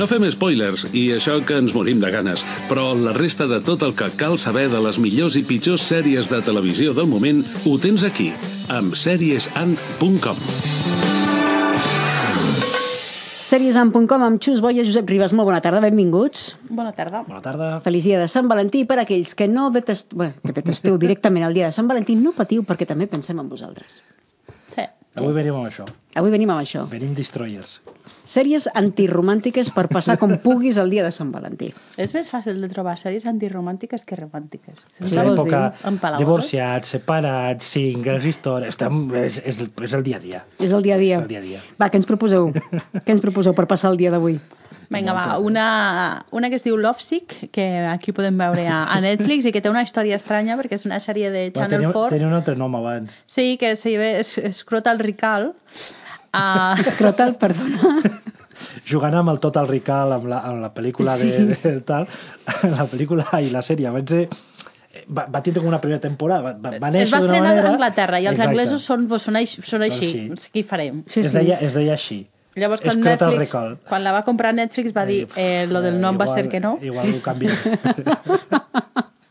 No fem spoilers, i això que ens morim de ganes, però la resta de tot el que cal saber de les millors i pitjors sèries de televisió del moment ho tens aquí, amb seriesand.com. Seriesam.com amb Xus Boia, Josep Ribas. Molt bona tarda, benvinguts. Bona tarda. Bona tarda. Feliç dia de Sant Valentí per a aquells que no detest... Bé, que detesteu directament el dia de Sant Valentí. No patiu perquè també pensem en vosaltres. Avui venim amb això. Avui venim amb això. Venim Destroyers. Sèries antiromàntiques per passar com puguis el dia de Sant Valentí. És més fàcil de trobar sèries antiromàntiques que romàntiques. Sí, sí, l'època divorciats, separats, singles, històries... Estem, és, és, és el dia a dia. És el dia a dia. És el dia a dia. Va, què ens proposeu? què ens proposeu per passar el dia d'avui? Vinga, va, una, una que es diu Lovesick, que aquí podem veure a, a Netflix i que té una història estranya perquè és una sèrie de Channel tenia, 4. tenia un altre nom abans. Sí, que se ve es, Scrotal Rical. Uh, Escrotal, perdona. Jugant amb el Total Recall, amb la, amb la pel·lícula Sí. de, de, tal, la pel·lícula i la sèrie van ser va, va tindre com una primera temporada, va, va, va es néixer va d'una estrenar manera... a Anglaterra i els Exacte. anglesos són, doncs, són, així, són així. així. Què hi farem? Sí, es, sí. deia, es deia així. Llavors, quan Netflix, quan la va comprar Netflix va dir eh, lo del nom va igual, ser que no. Igual ho canvia.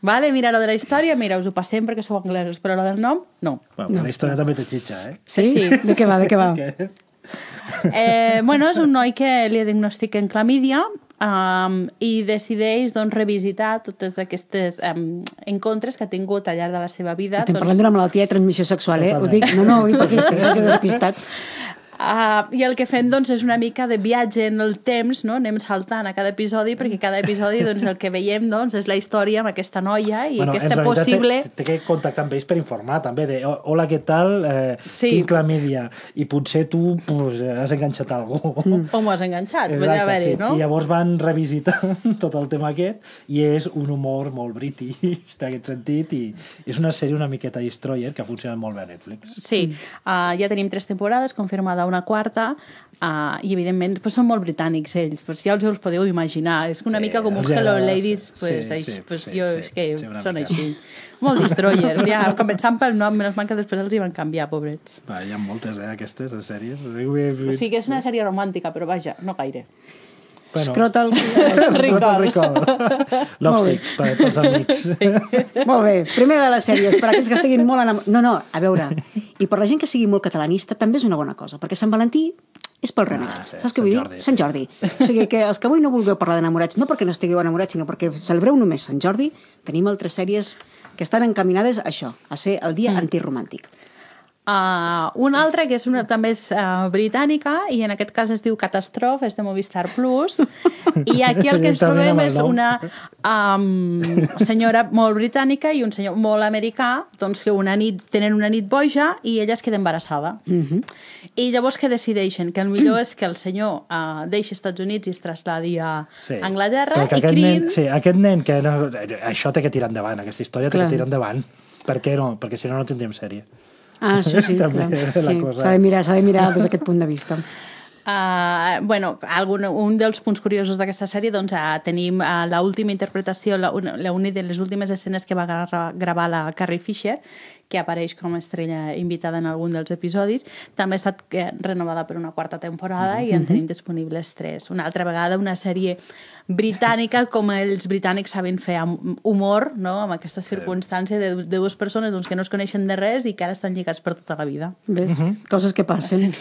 Vale, mira, lo de la història, mira, us ho passem perquè sou anglesos, però lo del nom, no. bueno, no. La història també té xitxa, eh? Sí? Sí. De què va, de què va? Que és... Eh, bueno, és un noi que li diagnostiquen clamídia um, i decideix doncs, revisitar totes aquestes um, encontres que ha tingut al llarg de la seva vida. Estem doncs, parlant d'una malaltia de transmissió sexual, eh? Ho Totalment. dic, no, no, ho dic perquè s'ha despistat. Uh, I el que fem doncs, és una mica de viatge en el temps, no? anem saltant a cada episodi, perquè cada episodi doncs, el que veiem doncs, és la història amb aquesta noia i bueno, aquesta possible... té, té que contactar amb ells per informar també de "Oh, hola, què tal? Eh, Sí. Tinc clamídia i potser tu pues, has enganxat algú. Mm. O m'ho has enganxat, vull haver-hi, no? I llavors van revisitar tot el tema aquest i és un humor molt british d'aquest sentit i és una sèrie una miqueta destroyer que funciona molt bé a Netflix. Sí, uh, ja tenim tres temporades, confirmada una quarta, uh, i evidentment pues, són molt britànics ells, pues, ja us els podeu imaginar, és una Sí, mica com uns els Hello Ladies, pues, sí, sí, pues, sí, jo sí, és que sí, són mica. així. Molt destroyers, ja, començant pel nom, menys mal que després els hi van canviar, pobrets. Va, hi ha moltes, eh, aquestes, de sèries. O sigui que és una sèrie romàntica, però vaja, no gaire. Bueno, Escrotal... Recall. Recall. Love sick, per, pels amics. Sí. Molt bé. Primera de les sèries, per aquells que estiguin molt enamorats... No, no, a veure, i per la gent que sigui molt catalanista també és una bona cosa, perquè Sant Valentí és pels renegats. sí, Saps què vull Sant dir? Jordi, Sant Jordi. O sigui que els que avui no vulgueu parlar d'enamorats, no perquè no estigueu enamorats, sinó perquè celebreu només Sant Jordi, tenim altres sèries que estan encaminades a això, a ser el dia mm. antiromàntic. Uh, una altra que és una, també és uh, britànica i en aquest cas es diu Catastrophe, és de Movistar Plus i aquí el que ens trobem és una um, senyora molt britànica i un senyor molt americà doncs que una nit tenen una nit boja i ella es queda embarassada Mm -hmm. i llavors que decideixen? Que el millor és que el senyor uh, deixi Estats Units i es trasladi a Sí. Anglaterra i aquest criïn... nen, sí, aquest nen que no, això té que tirar endavant, aquesta història té Clar. que tirar endavant. Per què no? Perquè si no, no tindríem sèrie. Ah, això sí, També clar. la sí. cosa. S'ha de mirar, s'ha de mirar des d'aquest punt de vista. Uh, bueno, algun, un dels punts curiosos d'aquesta sèrie doncs, uh, tenim uh, l'última interpretació, la, una, la una de les últimes escenes que va gra gravar la Carrie Fisher, que apareix com a estrella invitada en algun dels episodis. També ha estat eh, renovada per una quarta temporada i en tenim disponibles tres. Una altra vegada, una sèrie britànica, com els britànics saben fer amb humor, no? amb aquesta circumstància de, de dues persones doncs, que no es coneixen de res i que ara estan lligats per tota la vida. Ves? Coses que passen.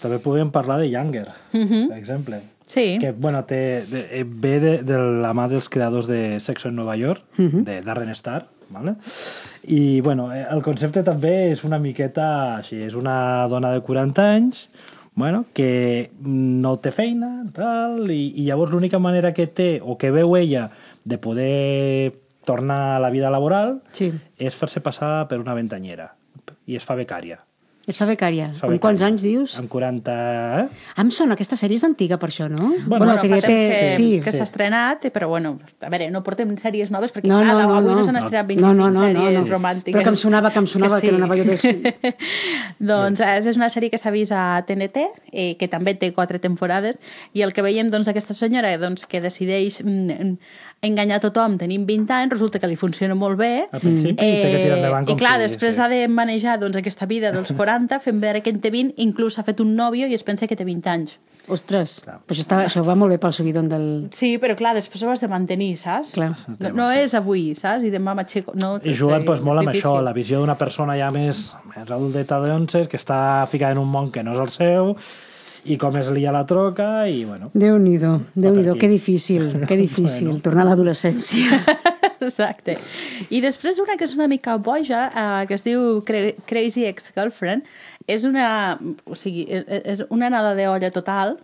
També podem parlar de Younger, per exemple. Sí. Que, bueno, té, de, eh, ve de, de la mà dels creadors de Sexo en Nova York, de Darren Star, ¿vale? I, bueno, eh, el concepte també és una miqueta així. És una dona de 40 anys, bueno, que no té feina, tal, i, i llavors l'única manera que té, o que veu ella, de poder tornar a la vida laboral, Sí. és fer-se passar per una ventanyera. I es fa becària. Es fa becària. Es fa Amb quants becària. anys dius? Amb 40... Eh? Em sona, aquesta sèrie és antiga per això, no? Bueno, Bueno, que ja té... que, Sí, que sí. s'ha estrenat, però bueno, a veure, no portem sèries noves perquè No, no, ara, no, avui no, no. s'han estrenat No, 25 no, no, no, sèries no. romàntiques. Però que em sonava, que em sonava, que era una vegada doncs és, és una sèrie que s'ha vist a TNT, eh, que també té quatre temporades, i el que veiem, doncs, aquesta senyora doncs, que decideix mm, enganyar tothom tenint 20 anys, resulta que li funciona molt bé. Al principi té que tirar endavant I com clar, després sí. ha de manejar doncs, aquesta vida dels 40, fent veure que en té 20, inclús ha fet un nòvio i es pensa que té 20 anys. Ostres, Clar. però això, està, això va molt bé pel subidon del... Sí, però clar, després ho has de mantenir, saps? Clar. No, no és avui, saps? I demà m'aixeco... No, I juguen pues, molt amb això, difícil. la visió d'una persona ja més, més adulteta d'onces, que està ficada en un món que no és el seu, i com es lia la troca, i bueno... Déu-n'hi-do, déu-n'hi-do, aquí. que difícil, que difícil, bueno. tornar a l'adolescència. Exacte. I després una que és una mica boja, eh, que es diu Cra- Crazy Ex-Girlfriend, és una, o sigui, és, és una nada d'olla total.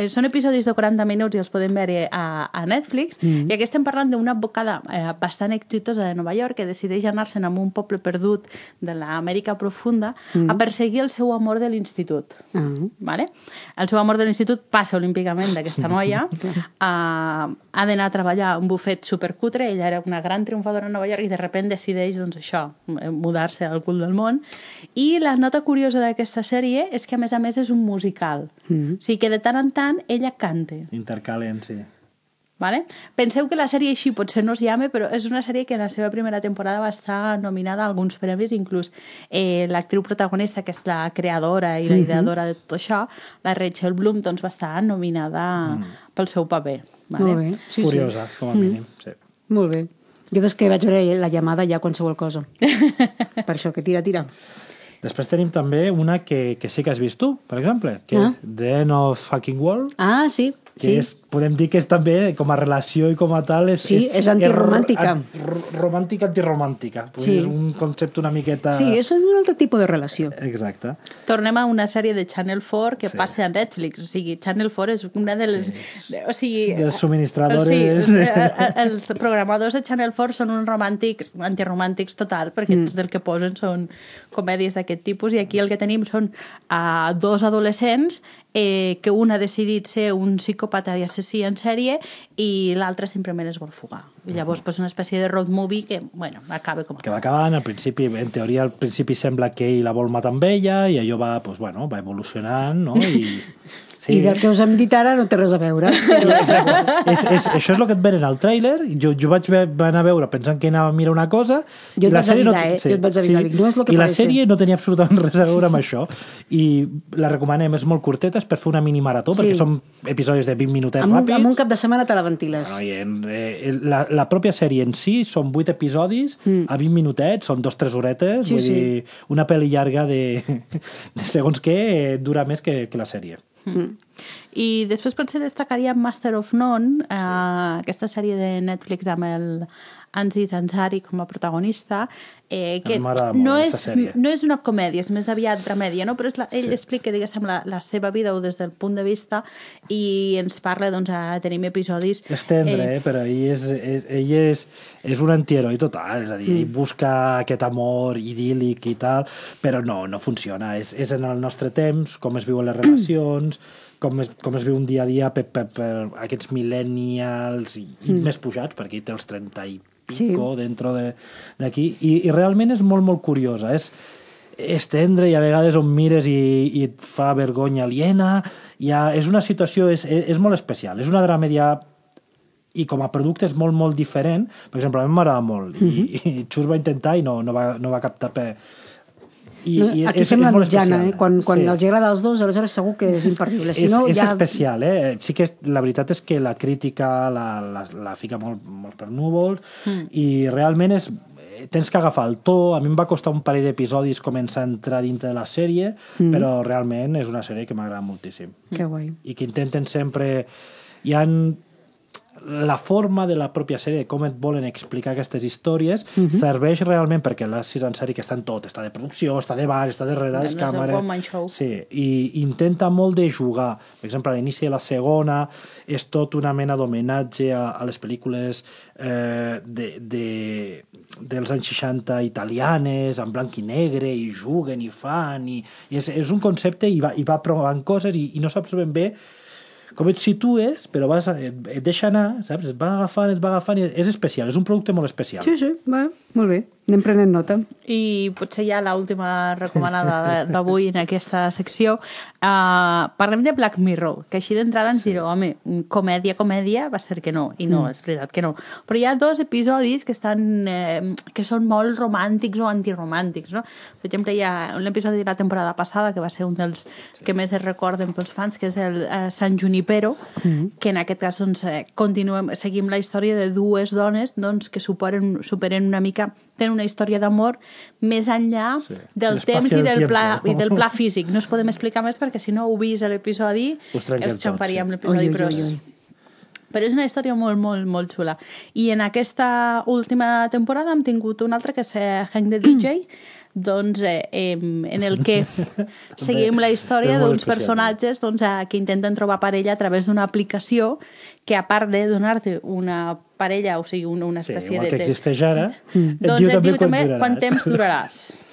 Eh, són episodis de 40 minuts i els podem veure a, a Netflix. Mm. I aquí estem parlant d'una advocada eh, bastant exitosa de Nova York que decideix anar-se'n a un poble perdut de l'Amèrica profunda mm. a perseguir el seu amor de l'institut. Ah. Vale? El seu amor de l'institut passa olímpicament d'aquesta noia. uh, ha d'anar a treballar a un bufet supercutre. Ella era una gran triomfadora a Nova York i de sobte decideix, doncs això, eh, mudar-se al cul del món. I la nota curiosa d'aquesta sèrie és que, a més a més, és un musical. Mm. O sigui que de tant en tant ella canta. Intercalen, sí. Vale? Penseu que la sèrie així potser no es llame, però és una sèrie que en la seva primera temporada va estar nominada a alguns premis, inclús eh, l'actriu protagonista, que és la creadora i la ideadora de tot això, la Rachel Bloom, doncs va estar nominada pel seu paper. Vale? Molt bé, sí, Curiosa, com a mínim, sí. sí. Molt bé. Jo des que vaig veure la llamada ja qualsevol cosa. per això, que tira, tira. Després tenim també una que, que sí que has vist tu, per exemple, que Ah. és The End of Fucking World, Ah, sí, que sí. és, podem dir que és també, com a relació i com a tal... És, Sí, és antiromàntica. És, ro- romàntica antiromàntica. Sí. És un concepte una miqueta... Sí, és un altre tipus de relació. Exacte. Tornem a una sèrie de Channel 4 que Sí. passa a Netflix. O sigui, Channel 4 és una de les... Sí. O sigui, Dels subministradores. Sí, els, eh, els programadors de Channel 4 són uns romàntics, antiromàntics total, perquè mm. tot el que posen són comèdies d'aquest tipus, i aquí el que tenim són uh, dos adolescents eh, que un ha decidit ser un psicòpata i assassí en sèrie i l'altre simplement es vol fugar. I llavors, pues, una espècie de road movie que, bueno, acaba com que va acabant, al principi, en teoria, al principi sembla que ell la vol matar amb ella i allò va, pues, bueno, va evolucionant, no? I, Sí. I del que us hem dit ara no té res a veure. és, és, això és el que et venen al tràiler, jo, jo vaig anar a veure pensant que anava a mirar una cosa... Jo et la vaig sèrie avisar, eh? Jo et vaig avisar, dic, no és lo que I la parece. sèrie no tenia absolutament res a veure amb això. I la recomanem, és molt curteta, és per fer una mini marató, Sí. perquè són episodis de 20 minutets amb, un, ràpids. amb un cap de setmana te la ventiles. Bueno, i en, eh, la, la pròpia sèrie en si són 8 episodis mm. a 20 minutets, són dos tres horetes, Sí, vull sí. dir, una pel·li llarga de, de segons què eh, dura més que, que la sèrie. I després potser destacaria Master of None, eh, aquesta sèrie de Netflix amb el Anziz Ansari com a protagonista, eh, que no és, sèrie. no és una comèdia, és més aviat dramèdia, no? però és la, ell sí. explica diguéssim, la, la seva vida o des del punt de vista i ens parla, doncs, a, tenim episodis... És tendre, eh, però ell és, és, ell és, és un antiheroi total, és a dir, mm. ell busca aquest amor idíl·lic i tal, però no, no funciona. És, és en el nostre temps, com es viuen les relacions, com es, com es viu un dia a dia per, per, per aquests millennials i, i mm. més pujats, perquè té els 30 i pico sí. dentro de- d'aquí, i, i realment és molt, molt curiosa. És, és tendre i a vegades on mires i, i et fa vergonya aliena. Ja, és una situació, és, és molt especial. És una dramèdia i com a producte és molt, molt diferent. Per exemple, a mi m'agrada molt. I, i Xus va intentar i no, no, va, no va captar per... I, No, i Aquí és, fem la mitjana, eh? Quan, quan Sí. els agrada als dos, aleshores segur que és imperdible. Si és, no, és ja... especial, eh? Sí que és, la veritat és que la crítica la, la, la fica molt, molt per núvols mm. i realment és tens que agafar el to. A mi em va costar un parell d'episodis començar a entrar dintre de la sèrie, mm. però realment és una sèrie que m'agrada moltíssim. Que guai. I que intenten sempre... Hi han la forma de la pròpia sèrie, de com et volen explicar aquestes històries, mm -hmm. serveix realment perquè la en sèrie que està en tot, està de producció, està de bar, està darrere les no càmeres... Sí, i intenta molt de jugar. Per exemple, a l'inici de la segona és tot una mena d'homenatge a, a les pel·lícules eh, de, de, dels anys 60 italianes, en blanc i negre, i juguen i fan, i, i és, és un concepte i va, i va provant coses i, i no saps ben bé com et situes, però vas, et, et deixa anar, saps? Et va agafant, et va agafant, i és especial, és un producte molt especial. Sí, sí, bueno. Molt bé, anem prenent nota. I potser ja l'última recomanada d'avui en aquesta secció. Uh, parlem de Black Mirror, que així d'entrada ens direu, home, comèdia, comèdia, va ser que no. I no, és veritat que no. Però hi ha dos episodis que estan eh, que són molt romàntics o antiromàntics, no? Per exemple, hi ha un episodi de la temporada passada que va ser un dels que més es recorden pels fans, que és el eh, San Junipero, que en aquest cas doncs, eh, continuem, seguim la història de dues dones doncs, que superen, superen una mica tenen una història d'amor més enllà Sí. del temps i del del, pla, i del pla físic. No us podem explicar més perquè si no heu vist l'episodi Us xamparíem tot, l'episodi, però, ui, ui. però és una història molt, molt, molt xula. I en aquesta última temporada hem tingut un altre que és eh, Hank the DJ, doncs, eh, en el que seguim la història d'uns personatges doncs, eh, que intenten trobar parella a través d'una aplicació que a part de donar-te una parella, o sigui, una, una Sí, espècie igual de... que de- existeix ara, et doncs diu et també diu quan també duraràs. quant temps duraràs.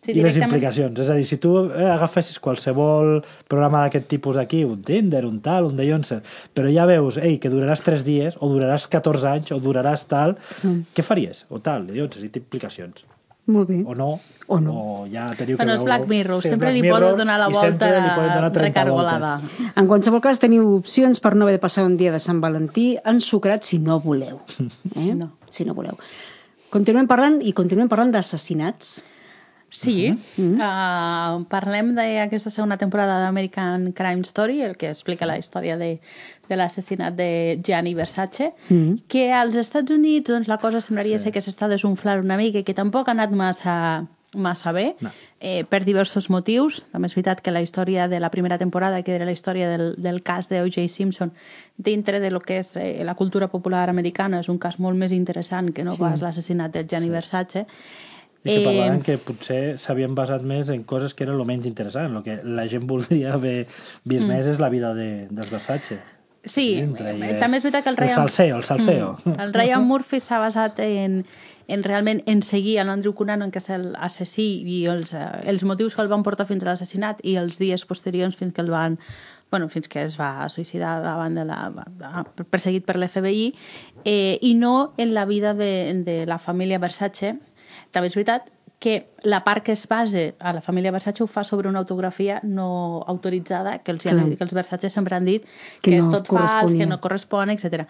Sí, I les implicacions. És a dir, si tu eh, agafessis qualsevol programa d'aquest tipus aquí, un Tinder, un tal, un Dayonser, però ja veus, ei, que duraràs 3 dies, o duraràs 14 anys, o duraràs tal, Mm. què faries? O tal, Dayonser, i té implicacions. Molt bé. O no. O no. O ja teniu Bueno, que és veure- Black Mirror, Sí, és sempre Black li Mirror, poden donar la volta donar 30 recargolada. voltes. En qualsevol cas, teniu opcions per no haver de passar un dia de Sant Valentí ensucrat si no voleu. Eh? No. Si no voleu. Continuem parlant i continuem parlant d'assassinats. Sí, uh, parlem d'aquesta segona temporada d'American Crime Story, el que explica la història de, de l'assassinat de Gianni Versace, que als Estats Units doncs, la cosa semblaria ser que s'està desunflant una mica i que tampoc ha anat massa massa bé, No. eh, per diversos motius. També és veritat que la història de la primera temporada, que era la història del, del cas de O.J. Simpson, dintre de lo que és eh, la cultura popular americana, és un cas molt més interessant que no sí. pas l'assassinat de Gianni sí. Versace. I que Eh, parlaven que potser s'havien basat més en coses que eren el menys interessant. El que la gent voldria haver vist mm. més és la vida de, dels Versace. Sí, eh, elles. també és veritat que el El Ryan... salseo, el salseo. Mm. El Ryan Murphy s'ha basat en, en realment en seguir a l'Andrew Cunanan, que és l'assassí, i els, eh, els motius que el van portar fins a l'assassinat i els dies posteriors fins que el van bueno, fins que es va suïcidar davant de la, perseguit per l'FBI, eh, i no en la vida de, de la família Versace. També és veritat que la part que es base a la família Versace ho fa sobre una autografia no autoritzada, que els, Clar. que els Versace sempre han dit Que que, és no tot fals, que no correspon, etc.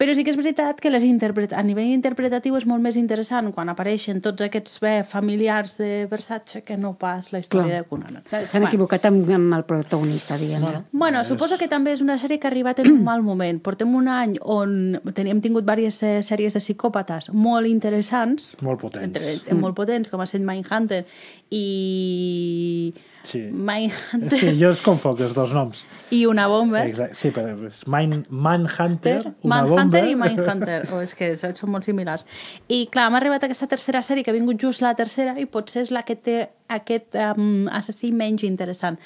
Però sí que és veritat que les interpret... a nivell interpretatiu és molt més interessant quan apareixen tots aquests bé, familiars de Versace que no pas la història Clar. de. S'ha- S'han equivocat amb, amb el protagonista, diguem. Bueno. Bueno, suposo que també és una sèrie que ha arribat en un mal moment. Portem un any on teníem tingut diverses sèries de psicòpates molt interessants, Molt potents. entre, mm. molt potents, com ha estat Mindhunter i... Sí. Mindhunter Sí, jo els confoc, els dos noms. i una bomba. Exacte. Sí, però és Mine, Manhunter, una Manhunter bomba... i Mindhunter. O és que són són molt similars. I clar, m'ha arribat aquesta tercera sèrie, que ha vingut just la tercera, i potser és la que té aquest um, assassí menys interessant.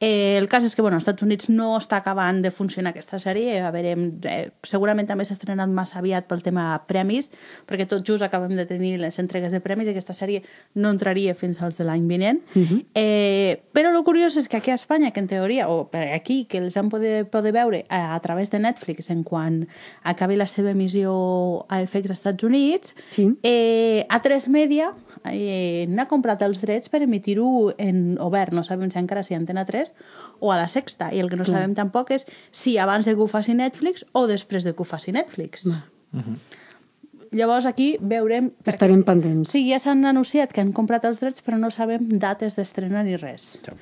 Eh, el cas és que, bueno, als Estats Units no està acabant de funcionar aquesta sèrie, a veure, eh, segurament també s'ha estrenat massa aviat pel tema premis, perquè tot just acabem de tenir les entregues de premis i aquesta sèrie no entraria fins als de l'any vinent. Uh -huh. eh, però el curiós és que aquí a Espanya, que en teoria, o aquí, que els han poder, poder veure a, a través de Netflix en quan acabi la seva emissió a FX als Estats Units, Sí. eh, A3 Media eh, n'ha comprat els drets per emitir-ho en obert, no sabem si encara si Antena 3 o a la Sexta, i el que no sabem tampoc és si abans de que ho faci Netflix o després de que ho faci Netflix. Llavors aquí veurem... Estarem pendents. Sí, ja s'han anunciat que han comprat els drets, però no sabem dates d'estrena ni res. Sí.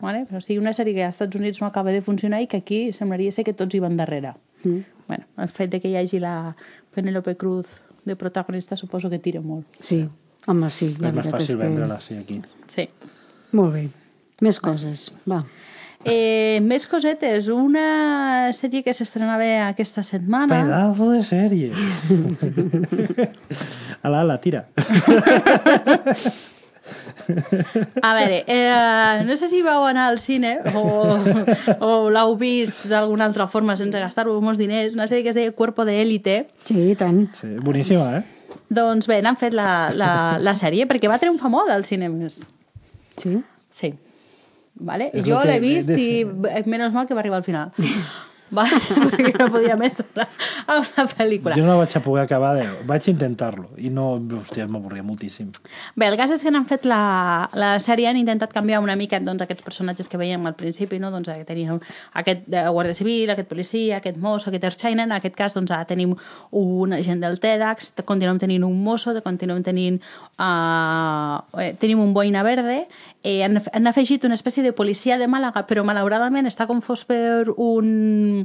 Vale? Però o sigui, una sèrie que als Estats Units no acaba de funcionar i que aquí semblaria ser que tots hi van darrere. Mm. Bueno, el fet de que hi hagi la Penélope Cruz de protagonista suposo que tira molt. Sí, home, sí, la És més fàcil que... vendre-la, sí, aquí. Sí. Molt bé. Més coses, va. Eh, més cosetes. Una sèrie que s'estrenava aquesta setmana. Pedazo de sèrie. ala, ala, tira. A veure, eh, no sé si vau anar al cine o, o l'heu vist d'alguna altra forma sense gastar-vos molts diners, una sèrie que es deia Cuerpo de Élite. Sí, i tant. Sí, boníssima, eh? Doncs bé, n'han fet la, la, la sèrie perquè va triomfar molt als cinemes. Sí. Sí. Vale? És jo l'he vist i eh, menys mal que va arribar al final. Va, perquè no podia més. amb la pel·lícula. Jo no vaig a poder acabar, de... vaig intentar-lo i no, hòstia, m'avorria moltíssim. Bé, el cas és que n'han fet la, la sèrie, han intentat canviar una mica doncs, aquests personatges que veiem al principi, no? doncs, eh, teníem aquest eh, guàrdia civil, aquest policia, aquest mosso, aquest ertzaina, en aquest cas doncs, ara tenim un agent del TEDx, continuem tenint un mosso, continuem tenint, uh, eh, tenim un boina verde, eh, han, han afegit una espècie de policia de Màlaga, però malauradament està confós per un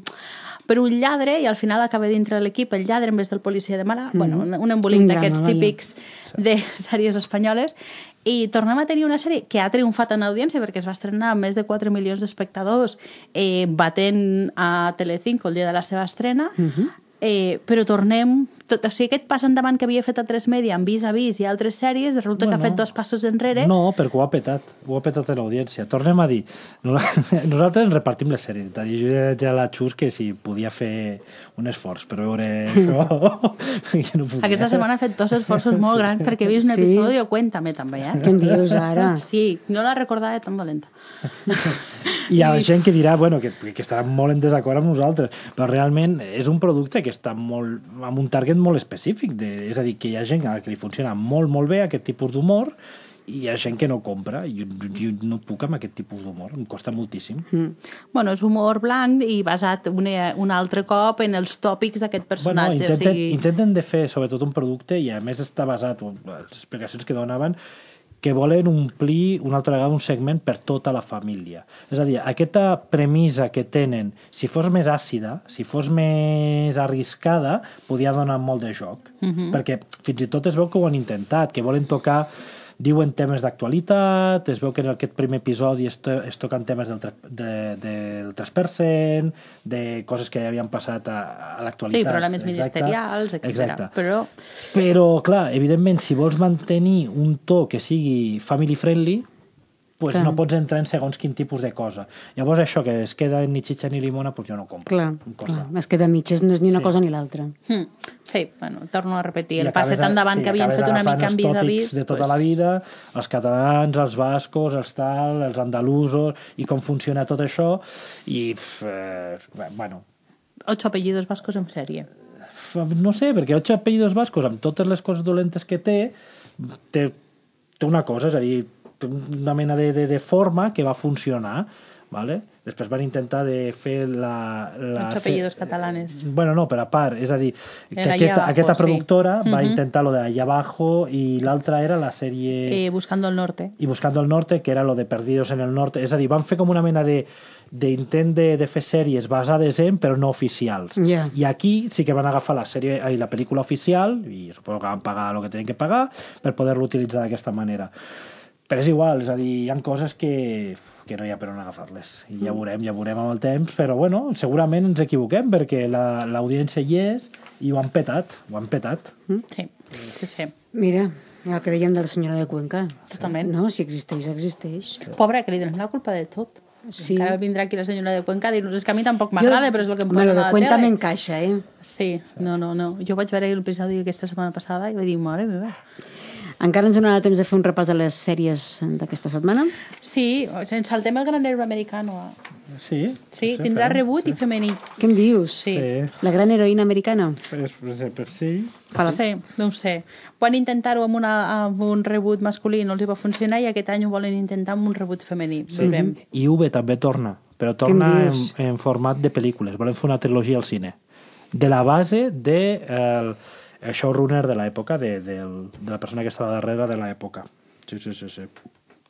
per un lladre i al final acaba dintre l'equip el lladre en vez del policia de Màlaga, mm. bueno, un, un embolic d'aquests típics de sèries espanyoles i tornem a tenir una sèrie que ha triomfat en audiència perquè es va estrenar amb més de 4 milions d'espectadors eh, batent a Telecinco el dia de la seva estrena eh, però tornem tot, o sigui, aquest pas endavant que havia fet a 3 Media amb Vis a Vis i altres sèries resulta bueno, que ha fet dos passos enrere No, perquè ho ha petat, ho ha petat a l'audiència. Tornem a dir, nosa- nosaltres ens repartim les sèries. Jo ja ja la Xus que si podia fer un esforç per veure això, jo no podia. aquesta setmana ha fet dos esforços molt grans perquè he vist un Sí. episodi o Cuéntame també, eh? Què em dius ara? Sí, no la recordava tan dolenta. Hi ha gent que dirà bueno, que, que estarà molt en desacord amb nosaltres, però realment és un producte que està molt, amb un target molt específic. De, és a dir, que hi ha gent a la que li funciona molt, molt bé aquest tipus d'humor i hi ha gent que no compra. Jo, jo no puc amb aquest tipus d'humor, em costa moltíssim. Mm. Bueno, és humor blanc i basat una, un altre cop en els tòpics d'aquest personatge. Bueno, intenten, o sigui... intenten de fer sobretot un producte i a més està basat, les explicacions que donaven, que volen omplir una altra vegada un segment per tota la família. És a dir, aquesta premissa que tenen, si fos més àcida, si fos més arriscada, podia donar molt de joc. Uh -huh. Perquè fins i tot es veu que ho han intentat, que volen tocar diuen temes d'actualitat, es veu que en aquest primer episodi es, to es toquen temes del, de, del 3%, de coses que ja havien passat a, a l'actualitat. Sí, problemes Exacte. ministerials, etc. Exacte. Però Però, clar, evidentment, si vols mantenir un to que sigui family friendly, pues Clar. no pots entrar en segons quin tipus de cosa. Llavors això que es queda ni xitxa ni limona, pues jo no compro. Clar, clar. És que de mitges no és ni una Sí. cosa ni l'altra. hm, sí, bueno, torno a repetir. I El passet endavant sí, que havien acabes fet una mica en vis a tòpics vis... de tota pues, la vida, els catalans, els bascos, els tal, els andalusos, i com funciona tot això, i, eh, bueno, Ocho apellidos vascos en sèrie. no sé, perquè ocho apellidos bascos, amb totes les coses dolentes que té, té, té una cosa, és a dir, una mena de, de, de forma que va funcionar, ¿vale? Després van intentar de fer la... la Ocho apellidos catalanes. Bueno, no, per a part, és a dir, que Era aquesta, Abajo, aquesta sí. productora va Mhm. intentar lo de Allá Abajo i l'altra era la sèrie... Eh, buscando el norte. i Buscando el Norte, que era lo de Perdidos en el Norte. És a dir, van fer com una mena de d'intent de, de fer sèries basades en, però no oficials. Ja. I aquí sí que van agafar la sèrie i la pel·lícula oficial, i suposo que van pagar el que tenen que pagar, per poder-lo utilitzar d'aquesta manera. Però és igual, és a dir, hi ha coses que, que no hi ha per on agafar-les. I ja veurem, ja veurem amb el temps, però bueno, segurament ens equivoquem, perquè la- l'audiència hi és i ho han petat, ho han petat. Sí, sí, sí. Mira, el que dèiem de la senyora de Cuenca. Totalment. No, si existeix, existeix. Pobra, que li donem la culpa de tot. Sí. Encara vindrà aquí la senyora de Cuenca a dir-nos és que a mi tampoc m'agrada, però és el que em lo a de la Cuenta tele. m'encaixa, eh? Sí, no, no, no. Jo vaig veure l'episodi aquesta setmana passada i vaig dir, mare meva. Encara ens donarà temps de fer un repàs de les sèries d'aquesta setmana? Sí, ens saltem el gran héroe americano. Sí. Sí, sí, tindrà fem, rebut i femení. Què em dius? Sí. Sí. La gran heroïna americana? Per, per, per sí. Fa la- Sí, no ho sé. Van intentar-ho amb, una, amb un rebut masculí no els hi va funcionar i aquest any ho volen intentar amb un rebut femení. Sí. Veurem. I V també torna, però torna en, en format de pel·lícules. Volem fer una trilogia al cine. De la base de el, el showrunner de l'època, de, del, de la persona que estava darrere de l'època. Sí, sí, sí. sí.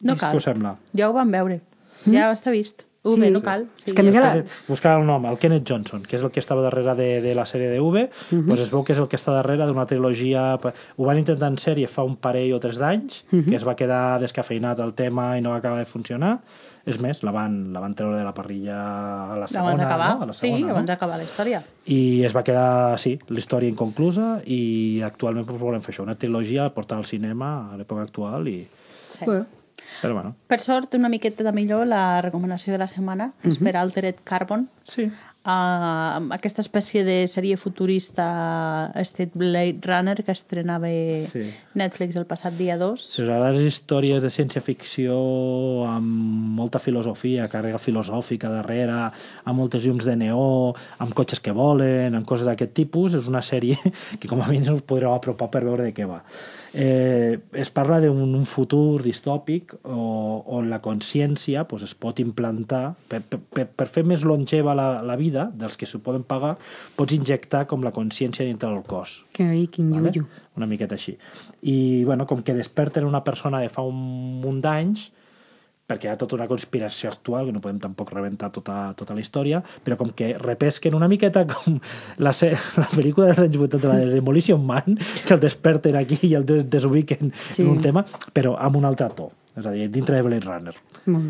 No cal. Què us sembla? Ja ho vam veure. Ja està vist. Ho Sí. no cal. És que a ja la- Buscar el nom, el Kenneth Johnson, que és el que estava darrere de, de la sèrie de V, doncs es veu que és el que està darrere d'una trilogia... Ho van intentar en sèrie fa un parell o tres d'anys, que es va quedar descafeinat el tema i no va acabar de funcionar. És més, la van, la van treure de la parrilla a la segona, Abans d'acabar. no? A la sí, segona, abans no? d'acabar la història. I es va quedar, sí, la història inconclusa i actualment doncs, volem fer això, una trilogia, portar al cinema a l'època actual i... Sí. Bueno, Però bueno, Per sort, una miqueta de millor, la recomanació de la setmana és per Altered Carbon. sí. Uh, aquesta espècie de sèrie futurista State Blade Runner que estrenava Sí. Netflix el passat dia 2. Si us agraden les històries de ciència-ficció amb molta filosofia, càrrega filosòfica darrere, amb moltes llums de neó, amb cotxes que volen, amb coses d'aquest tipus, és una sèrie que com a mínim us podreu apropar per veure de què va. Eh, es parla d'un un futur distòpic o- on la consciència pues, es pot implantar per, per, per fer més longeva la, la vida dels que s'ho poden pagar, pots injectar com la consciència dintre del cos Que ahí, quin vale? llullo. una miqueta així. I, bueno, com que desperten una persona de fa un munt d'anys, perquè hi ha tota una conspiració actual, que no podem tampoc rebentar tota, tota la història, però com que repesquen una miqueta com la, se- la pel·lícula dels anys 80, la de Demolition Man, que el desperten aquí i el des desubiquen Sí. en un tema, però amb un altre to. És a dir, dintre de Blade Runner.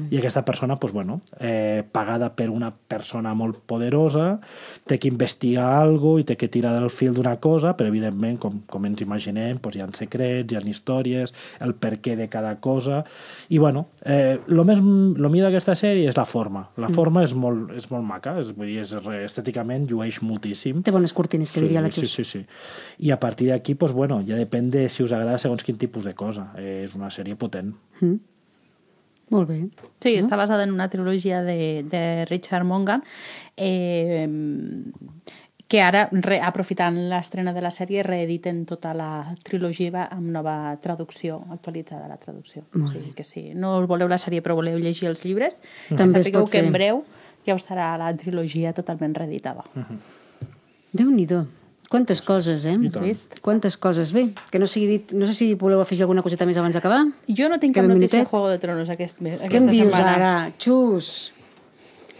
I aquesta persona, pues, bueno, eh, pagada per una persona molt poderosa, té que investigar algo i té que tirar del fil d'una cosa, però evidentment, com, com ens imaginem, pues, hi ha secrets, hi ha històries, el per què de cada cosa... I bueno, eh, lo més lo millor d'aquesta sèrie és la forma. La forma és, molt, és molt maca, és, vull dir, és, estèticament llueix moltíssim. Té bones cortines, que diria la sí, Xus. sí, sí. I a partir d'aquí, pues, bueno, ja depèn de si us agrada segons quin tipus de cosa. Eh, és una sèrie potent. Mm. Molt bé. Sí, està basada en una trilogia de, de Richard Mongan eh, que ara, re, aprofitant l'estrena de la sèrie, reediten tota la trilogia amb nova traducció, actualitzada la traducció. Molt o sigui que si no us voleu la sèrie però voleu llegir els llibres, També es sapigueu que fer. en breu ja us estarà la trilogia totalment reeditada. Déu-n'hi-do. Quantes coses, eh? I tant. Vist? Quantes coses. Bé, que no sigui dit... No sé si voleu afegir alguna coseta més abans d'acabar. Jo no tinc cap notícia de. Juego de Tronos aquest, mes- Què em aquesta dius setmana. ara? Xus!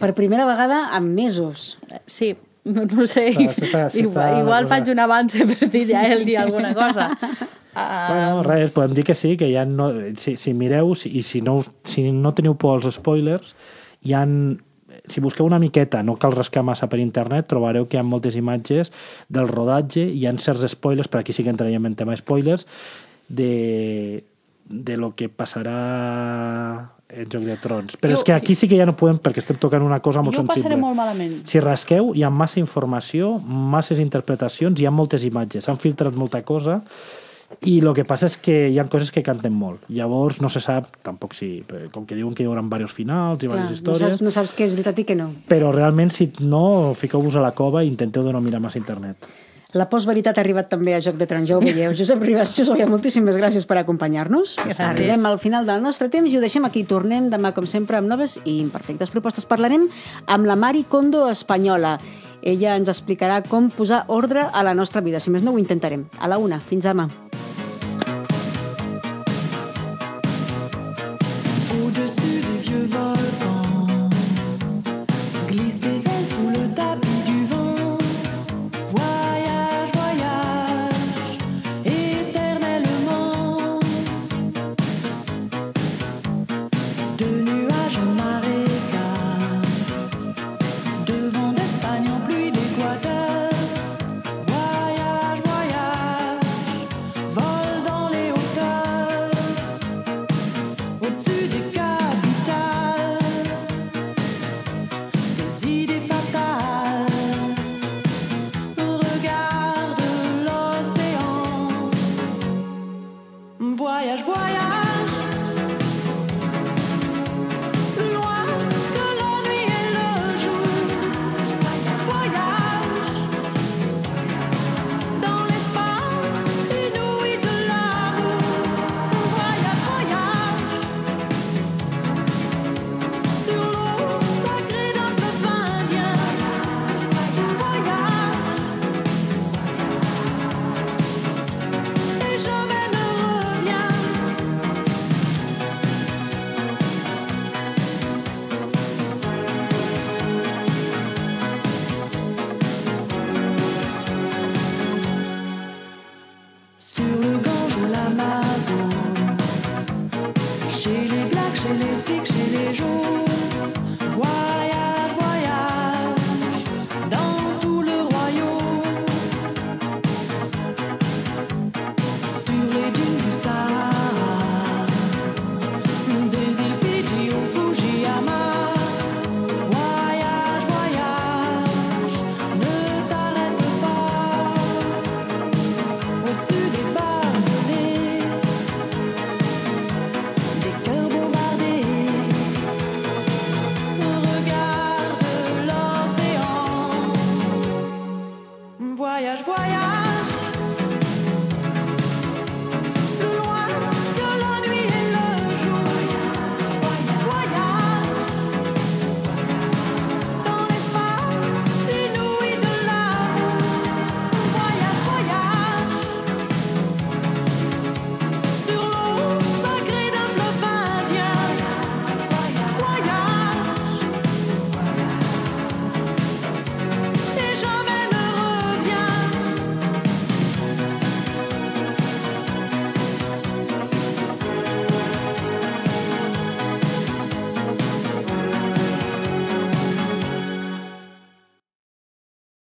Per primera vegada en mesos. Sí, no, no sé. S'està- s'està- s'està igual igual faig un avance per dir a ell dir alguna cosa. Uh, Bueno, res, podem dir que sí, que ja no, si, si mireu si, i si no, si no teniu por als spoilers, hi han, si busqueu una miqueta, no cal rascar massa per internet, trobareu que hi ha moltes imatges del rodatge, hi ha certs spoilers, per aquí sí que entraríem en tema spoilers, de, de lo que passarà en Joc de Trons. Però Jo- és que aquí sí que ja no podem, perquè estem tocant una cosa molt jo ho passaré sensible. molt malament. Si rasqueu, hi ha massa informació, masses interpretacions, hi ha moltes imatges, s'han filtrat molta cosa i el que passa és que hi ha coses que canten molt. Llavors no se sap, tampoc si, perquè com que diuen que hi haurà diversos finals i Clar, diverses no, històries, saps, no saps què és veritat i què no. però realment si no, fiqueu-vos a la cova i intenteu de no mirar massa internet. La postveritat ha arribat també a Joc de Trons, ja ho veieu. Josep Ribas, Xus, Oia, moltíssimes gràcies per acompanyar-nos. Arribem al final del nostre temps i ho deixem aquí. Tornem demà, com sempre, amb noves i imperfectes propostes. Parlarem amb la Mari Kondo espanyola. Ella ens explicarà com posar ordre a la nostra vida. Si més no, ho intentarem. A la una. Fins demà.